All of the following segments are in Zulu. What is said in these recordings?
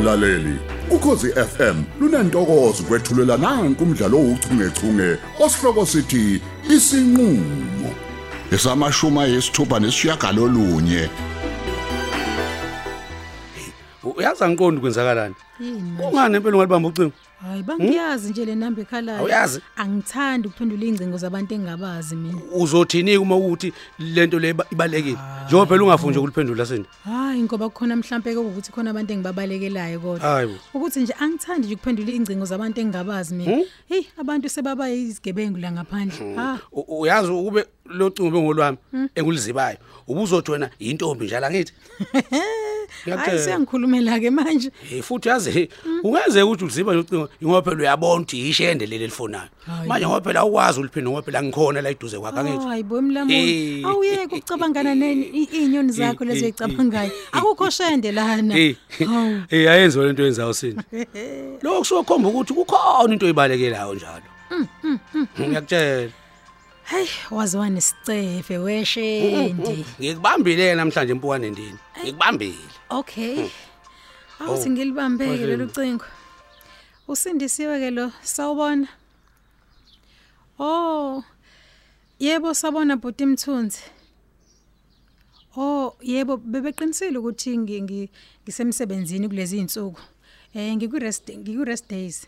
mlaleli. Ukhosi FM lunantokozo kwethulela nanku umdlalo ouchungechunge osihloko sithi isinqulo. Esamashuma yesithupha nesishiyagalolunye uyazi angiqondi kwenzakalani? Yini? Manje? ungani impela ungalibamba ucingo? Hayi bangiyazi nje le namba ekhalayo. Awuyazi? Angithandi ukuphendula ingcingo zabantu engingabazi mina. uzothini uma ukuthi lento le iba- ibalekile njengoba phela ungafuni nje ukuliphendula sini Hayi ngoba kukhona mhlambe ukuthi khona abantu engibabalekelayo kodwa. hayibo Ukuthi nje angithandi nje ukuphendula ingcingo zabantu engingabazi mina. Hey abantu sebaba izigebengu la ngaphandle. Ha. U- uyazi ukube lo cingo bengolwami engulizibayo ubuzothi wena intombi njalo ngithi Hayi Ngiyakutshela. siyangikhulumela ke manje. Eh futhi yazi ungeze ukuthi uziba nocingo ngoba phela uyabona ukuthi ishende leli lifonayo Hayi. manje ngoba phela awukwazi uliphinde ngoba phela ngikhona la eduze kwakhe ngithi Hayi bo mlamuli. Eh. Awuyeke ukucabangana neni i- inyoni zakho Eh, lezo eh, ezicabangayo. Akukho shende lana. Eh Hawu. eh ayenziwe lento yenzayo sini lokho sokhomba ukuthi kukhona into oyibalekelayo njalo ngiyakutshela Hey waziwa nesicefe weshendi. ngikubambile namhlanje empuwane endini ngikubambile Okay. Awuthi ngilibambeke lelo cingo. Usindisiwe ke lo sawubona. Oh. Yebo sabona bhuti Mthunzi. Oh, yebo bebeqinisile ukuthi ngi- ngi- ngisemsebenzini kulezi insuku. Eh ngiku rest ngiku rest days.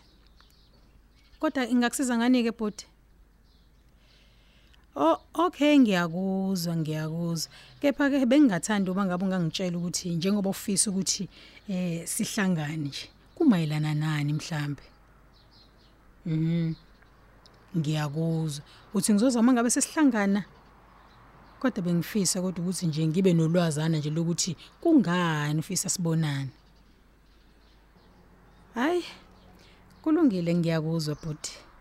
Kodwa ingakusiza ngani ke bhuti? Oh okay ngiyakuzwa ngiyakuzwa. Kepha ke bengingathanda uma ngabe ungangitshela ukuthi njengoba ufisa ukuthi eh sihlangane nje kumayelana nani mhlambe. Mhm. Ngiyakuzwa. Uthi ngizozama ngabe sesihlangana. Kodwa bengifisa kodwa ukuthi nje ngibe nolwazana nje lokuthi kungani ufisa sibonane. Hayi. Kulungile ngiyakuzwa bhuti.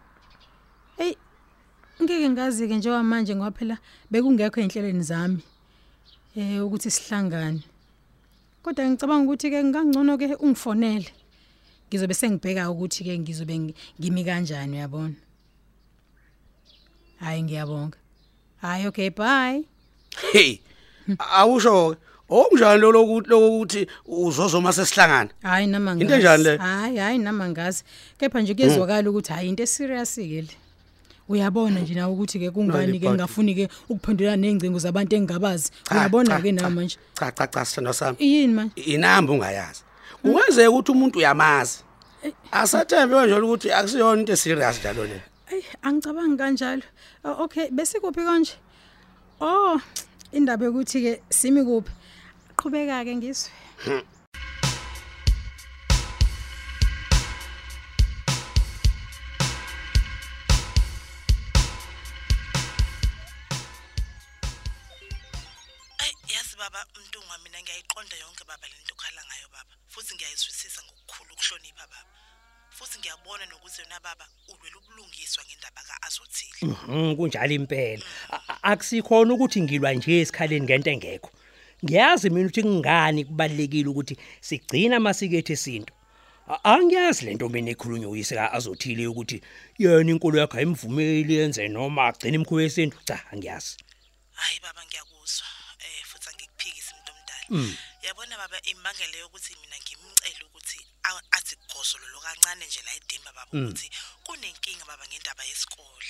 Ngeke ngazi ke njengoba manje ngoba phela bekungekho enhlelweni zami eh ukuthi sihlangane. Kodwa ngicabanga ukuthi ke ngangcono ke ungifonele. Ngizobe sengibheka ukuthi ke ngizobe ngi- ngimi kanjani uyabona? Hayi ngiyabonga. Hayi okay bye. Hey awusho okunjani lo lokuthi lokuthi uzozoma sesihlangana hayi nama Into enjani le? hayi hayi nama ngazi. Kepha nje kuyezwakala ukuthi hayi into eserious ke le. Uyabona nje nawe ukuthi ke kungani ke Hayi, ngafuni ke ukuphendula nezingcingo zabantu engingabazi uyabona ke nawe manje cha cha cha sithando sami yini manje inamba ungayazi kungenzeka ukuthi umuntu uyamazi asathembe nje ukuthi akusiyona into eserious njalo le Ey, angicabangi kanjalo. Oh, okay, bese kuphi konje? Oh, indaba yokuthi ke simi kuphi? Qhubeka ke ngizwe. Ngiyayizwisisa ngokukhulu ukuhlonipha baba. Futhi ngiyabona nokuthi yona baba ulwela ubulungiswa ngendaba kaAzothile. Mhm kunjalo impela. Akusikhona ukuthi ngilwa nje esikhaleni ngento engekho. Ngiyazi mina ukuthi kungani kubalekile ukuthi sigcina amasiko ethu esintu. A- angiyazi lento mina ekhulunywa uyise azothile ukuthi yena inkolo yakhe ayimvumeli yenze noma agcina imikhuba yesintu. Cha angiyazi. Hayi baba ngiyakuzwa. Eh futhi angikuphikisi umuntu omdala yabona baba imbangela yokuthi mina athi gozolo lo kancane nje la edimba baba ukuthi kunenkinga baba ngendaba yesikole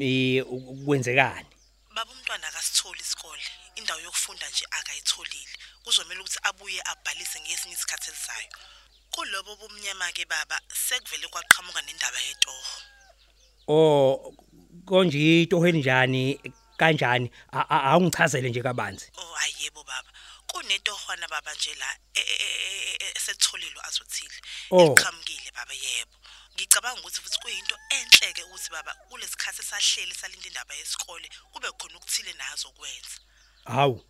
eh kwenzekani baba umntwana akasitholi isikole indawo yokufunda nje akayitholile kuzomela ukuthi abuye abhalise ngesinye isikhathi elizayo kulobo bomnyama ke baba sekuvele kwaqhamuka nendaba yetoho oh konje itoho enjani kanjani awungichazele nje kabanzi oh ayebo baba kunetohwana baba nje la e- e- e- e- esetholile azothile Oh. eqhamukile baba yebo. Ngicabanga ukuthi futhi kuyinto enhle ke ukuthi baba kulesikhathi sahleli salinda indaba yesikole kube khona ukuthile nazo kwenza hawu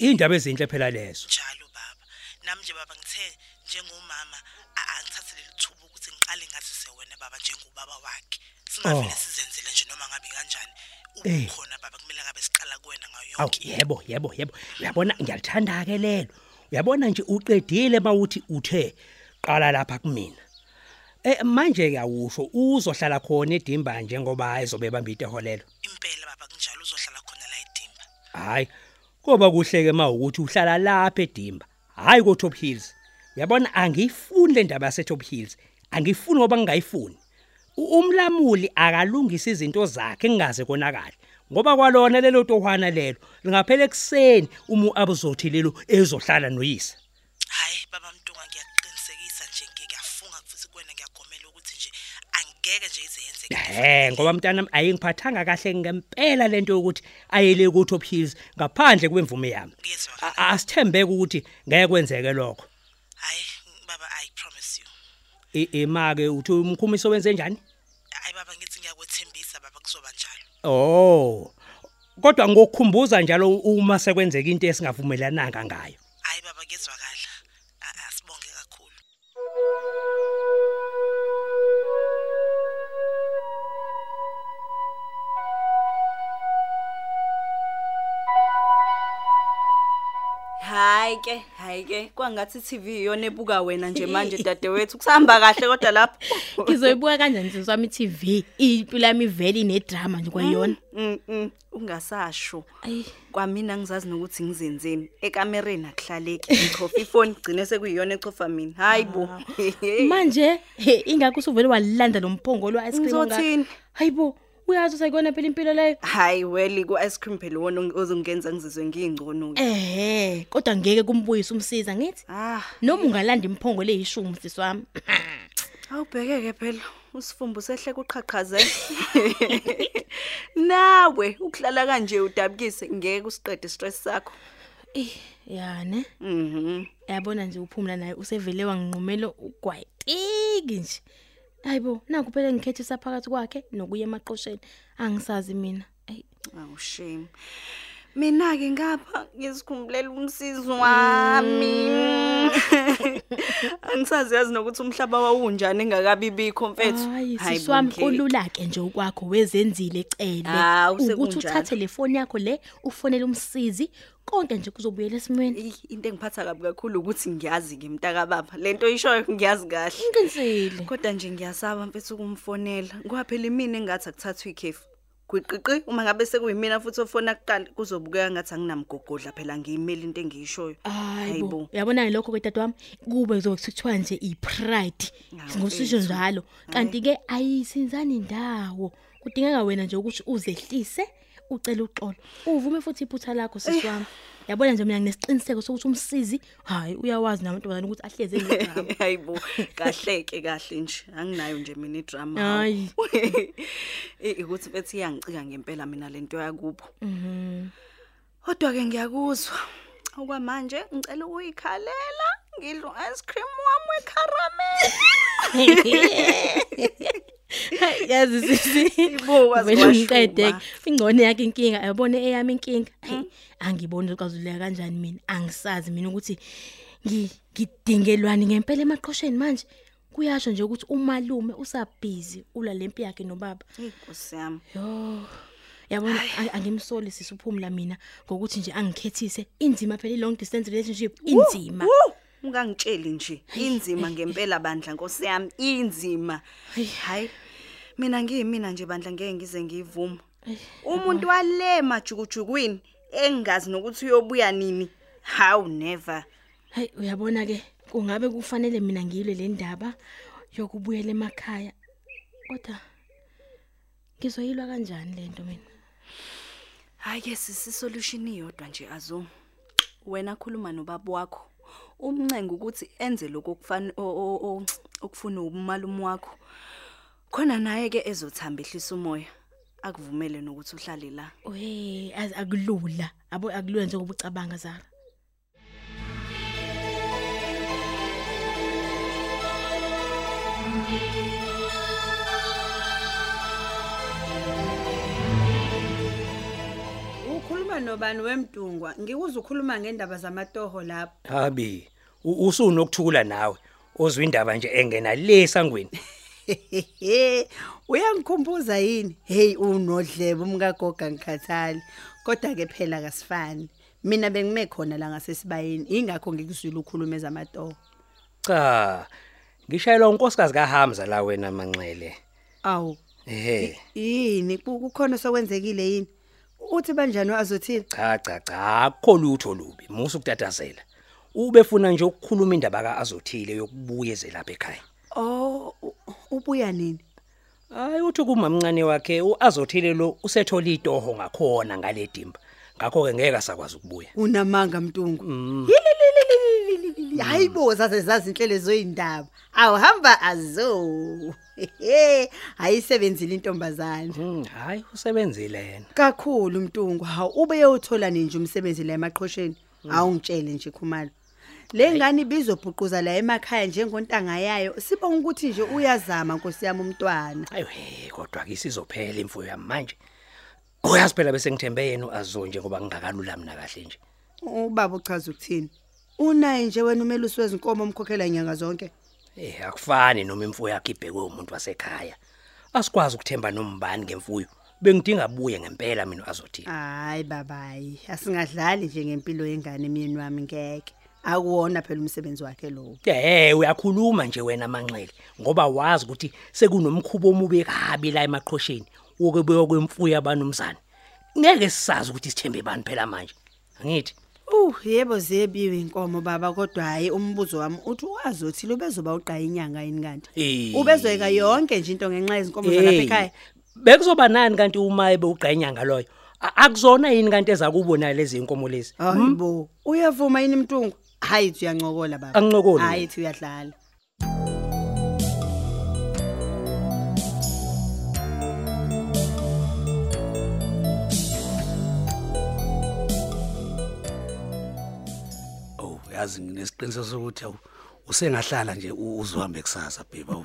indaba ezinhle phela lezo. Njalo baba. Nami nje baba ngithe njengomama a- angithathe leli thuba ukuthi ngiqale ngazise wena baba njengobaba wakhe. Singavele Oh. sizenzele nje noma ngabe kanjani Eh. ubukhona baba kumele ngabe siqala kuwena ngayo yonke yebo yebo yebo. Uyabona ngiyalithanda ke lelo. Uyabona nje uqedile mawuthi uthe qala lapha kumina eh manje ke awusho uzohlala khona edimba njengoba ezobe bamba iteholelo impela baba kunjalo uzohlala khona la edimba hayi Koba kuhleke mawukuthi uhlala lapha edimba, hayi ko Top Hills. Uyabona angiyifuni le ndaba yase Top Hills. Angiyifuni ngoba ngingayifuni. Umlamuli akalungisa izinto zakhe engaze konakala. Ngoba kwalona lelo tohwana lelo lingaphela ekseni uma abuzothi lelo ezohlala noyise. hayi baba angeke nje ize yenzeke Eh ngoba mntana ayingiphathanga kahle ngempela lento yokuthi ayele ku Top Hills ngaphandle kwemvume yami. Asithembeke ukuthi ngeke kwenzeke lokho. hayi baba i promise you E- Emake uthi umkhumiso wenze njani? hayi baba ngithi ngiyakwethembisa baba kuzoba njalo Oh. Kodwa ngokukhumbuza njalo uma sekwenzeka into esingavumelananga ngayo. Hayi ke, hayi ke, kwangathi TV iyona ebuka wena nje manje dadewethu. Kusahamba kahle kodwa lapho. Ngizoyibuka kanjani sisi wami iTV? Impilo yami iveli nedrama nje kwayona. Mm, mm, ungasasho. Ayi. Kwamina ngizazi nokuthi ngizenzeni. Ekamereni akuhlaleki. Ngichofa ifoni gcine sekuyiyona echofa mina. Hayi bo. Manje he ingakho usuvele walanda lo mphongolo wa ice cream Ngizothini? Hayibo, uyazi usayikona phela impilo leyo. Hayi weli ku ice cream phela wona ozongenza ngizizwe ngiyingcono. Eh, kodwa ngeke kumbuyisa umsiza ngithi. Ah, Noma ungalanda imphongolo eyishumi sisi wami. awubhekeke phela. Usifumbu sehle kuqhaqhazela. Nawe ukuhlala kanje udabukise ngeke usiqede stress sakho. Eh, ya ne. Mhm. Yabona nje uphumla naye usevele wanginqumela ugwayitiki nje. Hayibo, naku phela ngikhethisa phakathi kwakhe nokuya emaqosheni. Angisazi mina. Ayi. Awu shame. Mina ke ngapha ngizikhumbulele umsizi wami. Angisazi yazi nokuthi umhlaba wawunjani engakabi bikho mfethu. Hayi Hayi sisi wami bo, Mkhize. kulula ke nje ukwakho wezenzile ecele ukuthi uthathe le foni yakho le ufonele umsizi konke nje kuzobuyela esimweni. Into engiphatha kabi kakhulu ukuthi ngiyazi ke mntaka baba. Lento ishoyo ngiyazi kahle. Ngiqinisile. Kodwa nje ngiyasaba mfethu ukumfonela. Ngoba phela imini engathi akuthathwa ikhefu. Gwiqiqi uma ngabe sekuyimina futhi ofona kuqala kuzobukeka ngathi anginamgogodla phela ngiyimeli into engiyishoyo. Hayibo, yabona lokho ke dadewami kube kuzokuthiwa nje ipride. Hawu, Ngosisho mfethu. njalo. Kanti ke ayisinzani indawo. Kudingeka wena nje ukuthi uzehlise ucela uxolo. Uvume futhi iphutha lakho sisi wami. Yabona nje mina nginesiqiniseko sokuthi umsizi hayi uyawazi namantombazana ukuthi ahleze ngedrama. hayibo kahleke kahle nje anginayo nje mina idrama Hayi. Eh ukuthi bethi iyangicika ngempela mina lento yakubo Mhm. kodwa ke ngiyakuzwa okwamanje ngicela ukuyikhalela ngidla ice cream wami wecaramel Yazi sisi. Ibo, wazi Vele ngiqede washuma. ingcone yakhe inkinga yabona eyami inkinga. Hayi, angiboni ukazuleka kanjani mina. Angisazi mina ukuthi ngi- ngidingelwani ngempela emaqhosheni manje. Kuyasho nje ukuthi umalume usabhizi ula lempi yakhe nobaba. inkosi yami Yo. Yabona ang- angimsoli sisuphumla mina ngokuthi nje angikhethise inzima phela i long distance relationship inzima. Woo! Ungangitsheli nje inzima ngempela bandla nkosi yami inzima. Hayi mina ngiyimina nje bandla ngeke ngize ngivuma umuntu wale majukujukwini engazi nokuthi uyobuya nini? How never. Hayi uyabona ke kungabe kufanele mina ngiyile le ndaba yokubuyela emakhaya. Kodwa ngizoyilwa kanjani lento mina? hayi ke sisi solution iyodwa nje azo wena khuluma nobaba wakho. Umncenga ukuthi enze lokho okufana okufuna umalume wakho khona naye ke ezothamba ehlisa umoya akuvumele nokuthi uhlale la Oye az- akulula. Abo akulula njengoba ucabanga Zara. Ukhuluma nobani wemdungwa? Ngikuza ukhuluma ngendaba zamatoho lapho. Habi, u- usunokuthukula nawe. Ozwe indaba nje engena le sangweni. Uyangikhumbuza yini? Hey unodlebe umkagoga ngikhathali. Kodwa ke phela kasifani. Mina bengime khona la ngasesibayeni. Ingakho ngikuzwile ukhuluma ezamatoho. Cha. Ngishayelwa unkosikazi kaHamza la wena manxele. Awu. Ehhe. Yini ku- kukhona sokwenzekile yini? Uthi banjani azothini? Cha cha cha, akho lutho lubi. Musu ukutatazela. ubefuna nje ukukhuluma indaba kaAzothile yokubuya ezelapha ekhaya Oh u- ubuya nini? hayi uthi kumamncane wakhe uAzothile lo usethola itoho ngakhona ngale dimba ngakho ke ngeke asakwazi ukubuya Unamanga mtungu. Yilililililili. Hayibo zaze zazi inhlelo zoyindaba. Awuhamba azo. Hayisebenzile intombazana. Mm, hayi usebenzile yena Kakhulu mtungu. Hawu ube yothola nje umsebenzi la emaqhosheni. Awungitshele nje khumalo. Le ngane ibizobhuquza la emakhaya njengontanga yayo. Sibonga ukuthi nje uyazama Nkosi yami umntwana. ayo he kodwa ke isizophela imfuyo yami manje uyazi phela bese ngithembe yena uAzo nje ngoba ngingakalulami na kahle nje Ubaba uchaza ukuthini? Unaye nje wena umelusi wezinkomo omkhokhela inyanga zonke. eh akufani noma imfuyo yakhe ibhekwe umuntu wasekhaya. Asikwazi ukuthemba nombani ngemfuyo. Bengidinga buye ngempela mina azothi Hayi babayi, asingadlali nje ngempilo yengane emyeni wami ngeke. Akuwona phela umsebenzi wakhe lo. Eh uyakhuluma nje wena manxele ngoba wazi ukuthi sekunomkhubo omubi kabi la emaqhosheni woke beyokwemfuyo abanomzana ngeke sisazi ukuthi sithembe bani phela manje. Angithi. Uh, yebo zebiwe inkomo baba kodwa hayi umbuzo wami uthi wazothi lubezoba uqaya inyanga yini kanti? Eh. Ubezoyeka yonke nje into ngenxa yezinkomo zalapha Hey, ekhaya. bekuzoba nani kanti uma ebe ugqinyanga loyo A- akuzona yini kanti eza kubona lezi inkomo lezi Hayibo, uyavuma yini mntungu? Hayi thi uyancokola baba. Angincokoli Hayi mina. Yazi nginesiqiniseko sokuthi awu usengahlala nje u- uzohambe kusasa bheba. awu.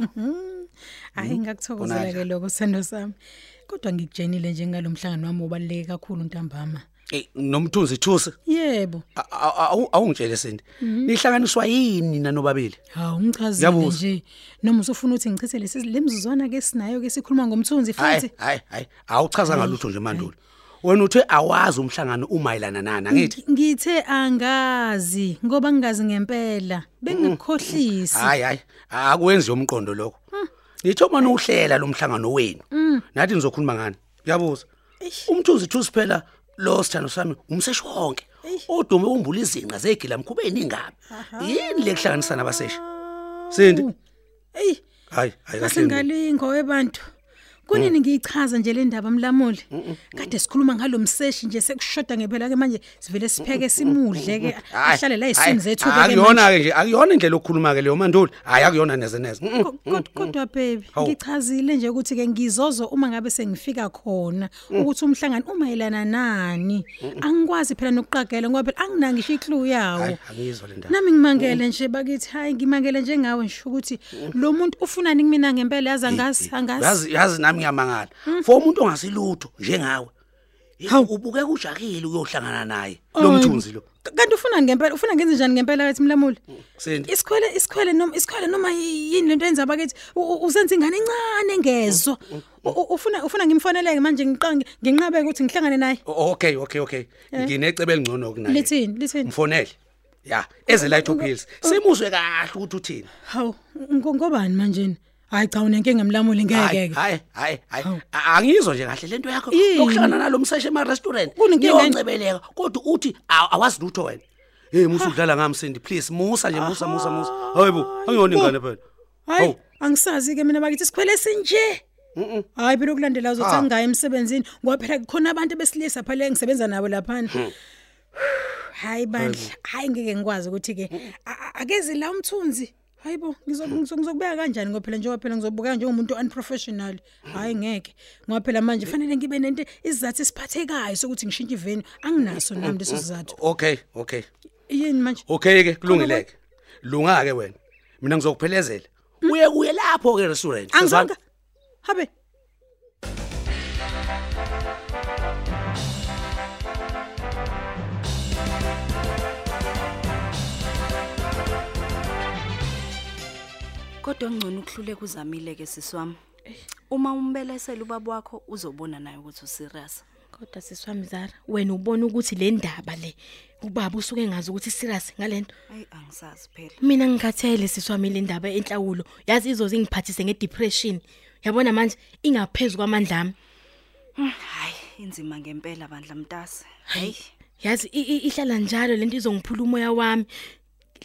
Hayi ngakuthokozela ke lokho sendo sami. Kodwa ngikujenile nje ngalomhlangano wami obaleke kakhulu ntambama. Eh nomthunzi thusi Yebo. A- a- awu- awungitshele sindi. Nihlanganiswa yini nina nobabili? Hawu ngichazile Ngiyabuza. nje. Noma usufuna ukuthi ngichithe lesi lemzuzwana ke sinayo ke sikhuluma ngomthunzi Hayi futhi. hayi hayi awuchaza ngalutho nje mandulo. Wena uthe awazi umhlangano umayelana nani angithi? Ngithe angazi ngoba ngingazi ngempela. Bengikukhohlisi. Hayi hayi akwenzi umqondo lokho. Nitho mana uhlela lomhlangano wenu. Nathi nizokhuluma ngani? Ngiyabuza. Umthunzi thusi phela lo sithando sami umseshi wonke. Odume umbula izinqa zegila mkhubeni ingabi. Yini lekuhlanganisa nabaseshi? Sindi. Ey, Hayi hayi kahle. ngalingo webantu. Kunini ngiyichaza nje le ndaba mlamuli? Kade sikhuluma ngalomseshi nje sekushoda ngempela ke manje sivele sipheke simudle ke ahlale la isini zethu ke ke. Akuyona ke nje akuyona indlela okukhuluma ke leyo mandulo. Hayi akuyona neze neze. Mm, mm, Ko- kod- Kodwa baby Hawu. ngichazile nje ukuthi ke ngizozo uma ngabe sengifika khona ukuthi umhlangano umayelana nani angikwazi phela nokuqagela ngoba phela anginangisho iclue yawo Hayi angizwa le ndaba. nami ngimangele nje bakithi hayi ngimangele njengawe nje ukuthi lo muntu ufunani kumina ngempela yazi angazi angazi Yazi yazi nami ngiyamangala. For umuntu ongasilutho njengawe. Hawu ubukeka ujakile uyohlangana naye lo mthunzi lo. K- kanti ufunani ngempela ufuna ngenze njani ngempela kathi mlamuli Sindi. isikhwele isikhwele noma isikhwele noma yini lento yenza bakithi u- u- usenza ingane encane ngezwe U- u- ufuna ufuna ngimfoneleke manje ngiqange nginqabe ukuthi ngihlangane naye O- Okay okay okay. Nginecebe elingcono kunaye. lithini lithini Mfonele. Ya, eze Light of Hills. Simuzwe kahle ukuthi uthini. hawu ngo- ngobani manje hayi cha unenkinga mlamuli ngeke Hayi ke hayi hayi hayi. A- Angizwa nje kahle lento yakho Yini? yokuhlangana nalomseshe ema restaurant. Kunenkinga yini? Ngiyoncebeleka kodwa uthi aw- awazi lutho wena. Hey musa udlala ngami Sindi please musa nje musa musa musa. Hayibo angiyona ingane phela. hayi Hawu. angisazi ke mina bakithi isikhwele sinje hayi phela ukulandela uzothi Ah. angayi emsebenzini ngoba phela kukhona abantu besilisa phela engisebenza nabo laphana hayi bandla hayi ngeke ngikwazi ukuthi ke a- a- akezi la umthunzi hayibo ngizo- ngizo- ngizokubeka kanjani ngoba phela njengoba phela ngizobuka njengomuntu unprofessional hayi ngeke ngoba phela manje fanele ngibe nento izathu esiphathekayo sokuthi ngishintshe iveni anginaso nami leso sizathu Okay okay. yini manje Okay ke kulungileke. Lunga ke wena. Mina ngizokuphelezela. Uye kuye lapho ke restaurant. angizonga habe Kodwa ngcono ukuhluleka uzamile ke siswami. Uma umbelesela ubaba wakho uzobona naye ukuthi userious. Kodwa siswami Zara, wena ubona ukuthi le ndaba le ubaba usuke ngazi ukuthi serious ngalento. Ayi angisazi phela. Mina ngikhathele siswami le ndaba enhlawulo. Yazi izoze ngiphathise ngedepression. Yabona manje ingaphezulu kwamandla ami. Hayi inzima ngempela bandla mntase. Hayi Yazi i- i- ihlala njalo lento izongiphula umoya wami.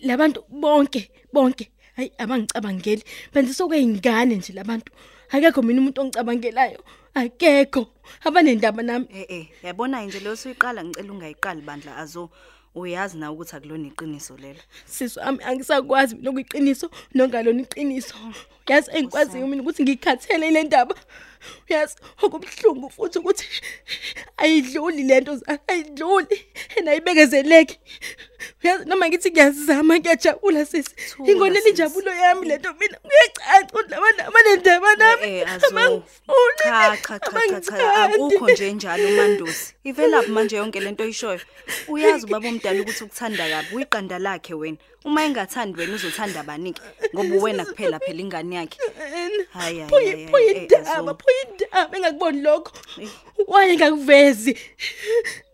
labantu bonke bonke hayi abangicabangeli. Benze sokweyingane nje labantu. Akekho mina umuntu ongicabangelayo. Akekho. Abanendaba nami. Eh eh yabona nje lo suyiqala ngicela ungayiqali bandla azo uyazi na ukuthi akulona iqiniso lelo. Sisi wami angisakwazi mina okuyiqiniso nongalona iqiniso. Yazi engikwaziyo mina ukuthi ngikhathele ile ndaba. Yazi okubuhlungu futhi ukuthi ayidluli lento Zara, ayidluli and ayibekezeleki yazi noma ngithi ngiyazama ngiyajabula sisi. Thula, ingonela sis. injabulo yami lento mina kuyacaca ukuthi labantu abanendaba nami. Eh eh, azo abangifuni, cha cha cha cha cha. Abangithandi. akukho nje njalo umandosi ivelaphi manje yonke lento oyishoyo uyazi ubaba omdala ukuthi ukuthanda kabi uyiqanda lakhe wena. Uma engathandi wena uzothanda abanike ngoba uwena kuphela phela ingane yakhe. Hayi, hayi, hayi, hayi, phoyi eh, indaba Azo. phoyi indaba engakuboni lokho. Waye ngakuvezi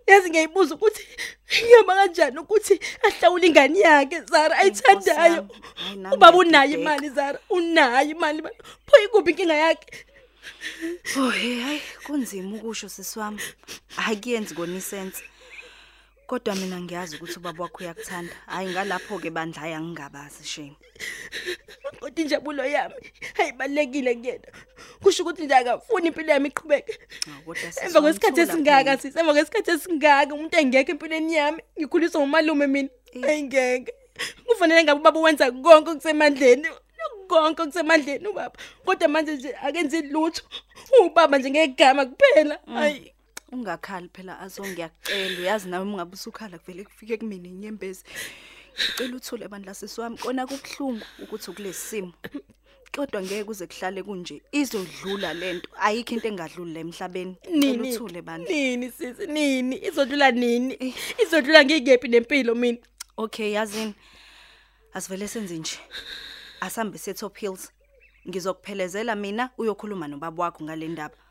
yazi ngiyayibuza ukuthi ngiyama kanjani ukuthi ahlawule ingane yakhe Zara ayithandayo. Yami, hayi, nami ubaba unayo ngiyadideka. imali Zara unayo imali phoyi kuphi inkinga yakhe? Oh hey hayi kunzima ukusho sisiwami akuyenzi kona isense. Kodwa mina ngiyazi ukuthi ubaba wakho uyakuthanda. Hayi ngalapho ke bandla hayi angingabazi shame. Kodwa injabulo yami ayibalekile kuyena. Kusho ukuthi nje akafuni impilo yami iqhubeke. Hawu, kodwa sisi emva kwesikhathi wamthula esingaka phela. sisi emva kwesikhathi esingaka umuntu engekho empilweni yami ngikhuliswa umalume mina. Ayingeke kufanele ngabe ubaba wenza konke okusemandleni konke okusemandleni ubaba. Kodwa manje nje akenzi lutho. Ubaba nje ngegama kuphela. Hayi. Ungakhali phela azo ngiyakucela uyazi nawe ungabe usukhala kuvele kufike kumina inyembezi. Ngicela uthule bandla sisiwami kona kubhlungu ukuthi ukulesi simo. Kodwa ngeke kuze kuhlale kunje. Izodlula lento ayikho into engadluli la emhlabeni. Ngicela nini? uthule bandla nini sisi nini? Izodlula nini? Izodlula ngikephi nempilo mina? Okay yazini. Asivele senze nje. Asambe setop hills. Ngizokuphelezela mina uyokhuluma nobaba wakho ngale ndaba.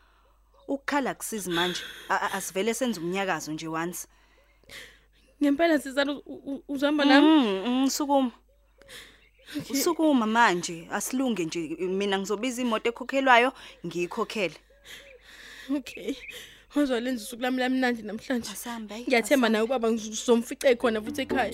Ukukhala kusizi manje. A- a- asivele senze umnyakazo nje once. Ngempela sizana uzihamba nami? Mm, mm, sukuma usukuma manje. Asilunge nje. Mina ngizobiza imoto ekhokhelwayo ngiyikhokhele. Okay. Uzolenza usuku lami lamnandi namhlanje. Asambe, ngiyathemba naye ubaba ngizomfice khona futhi ekhaya.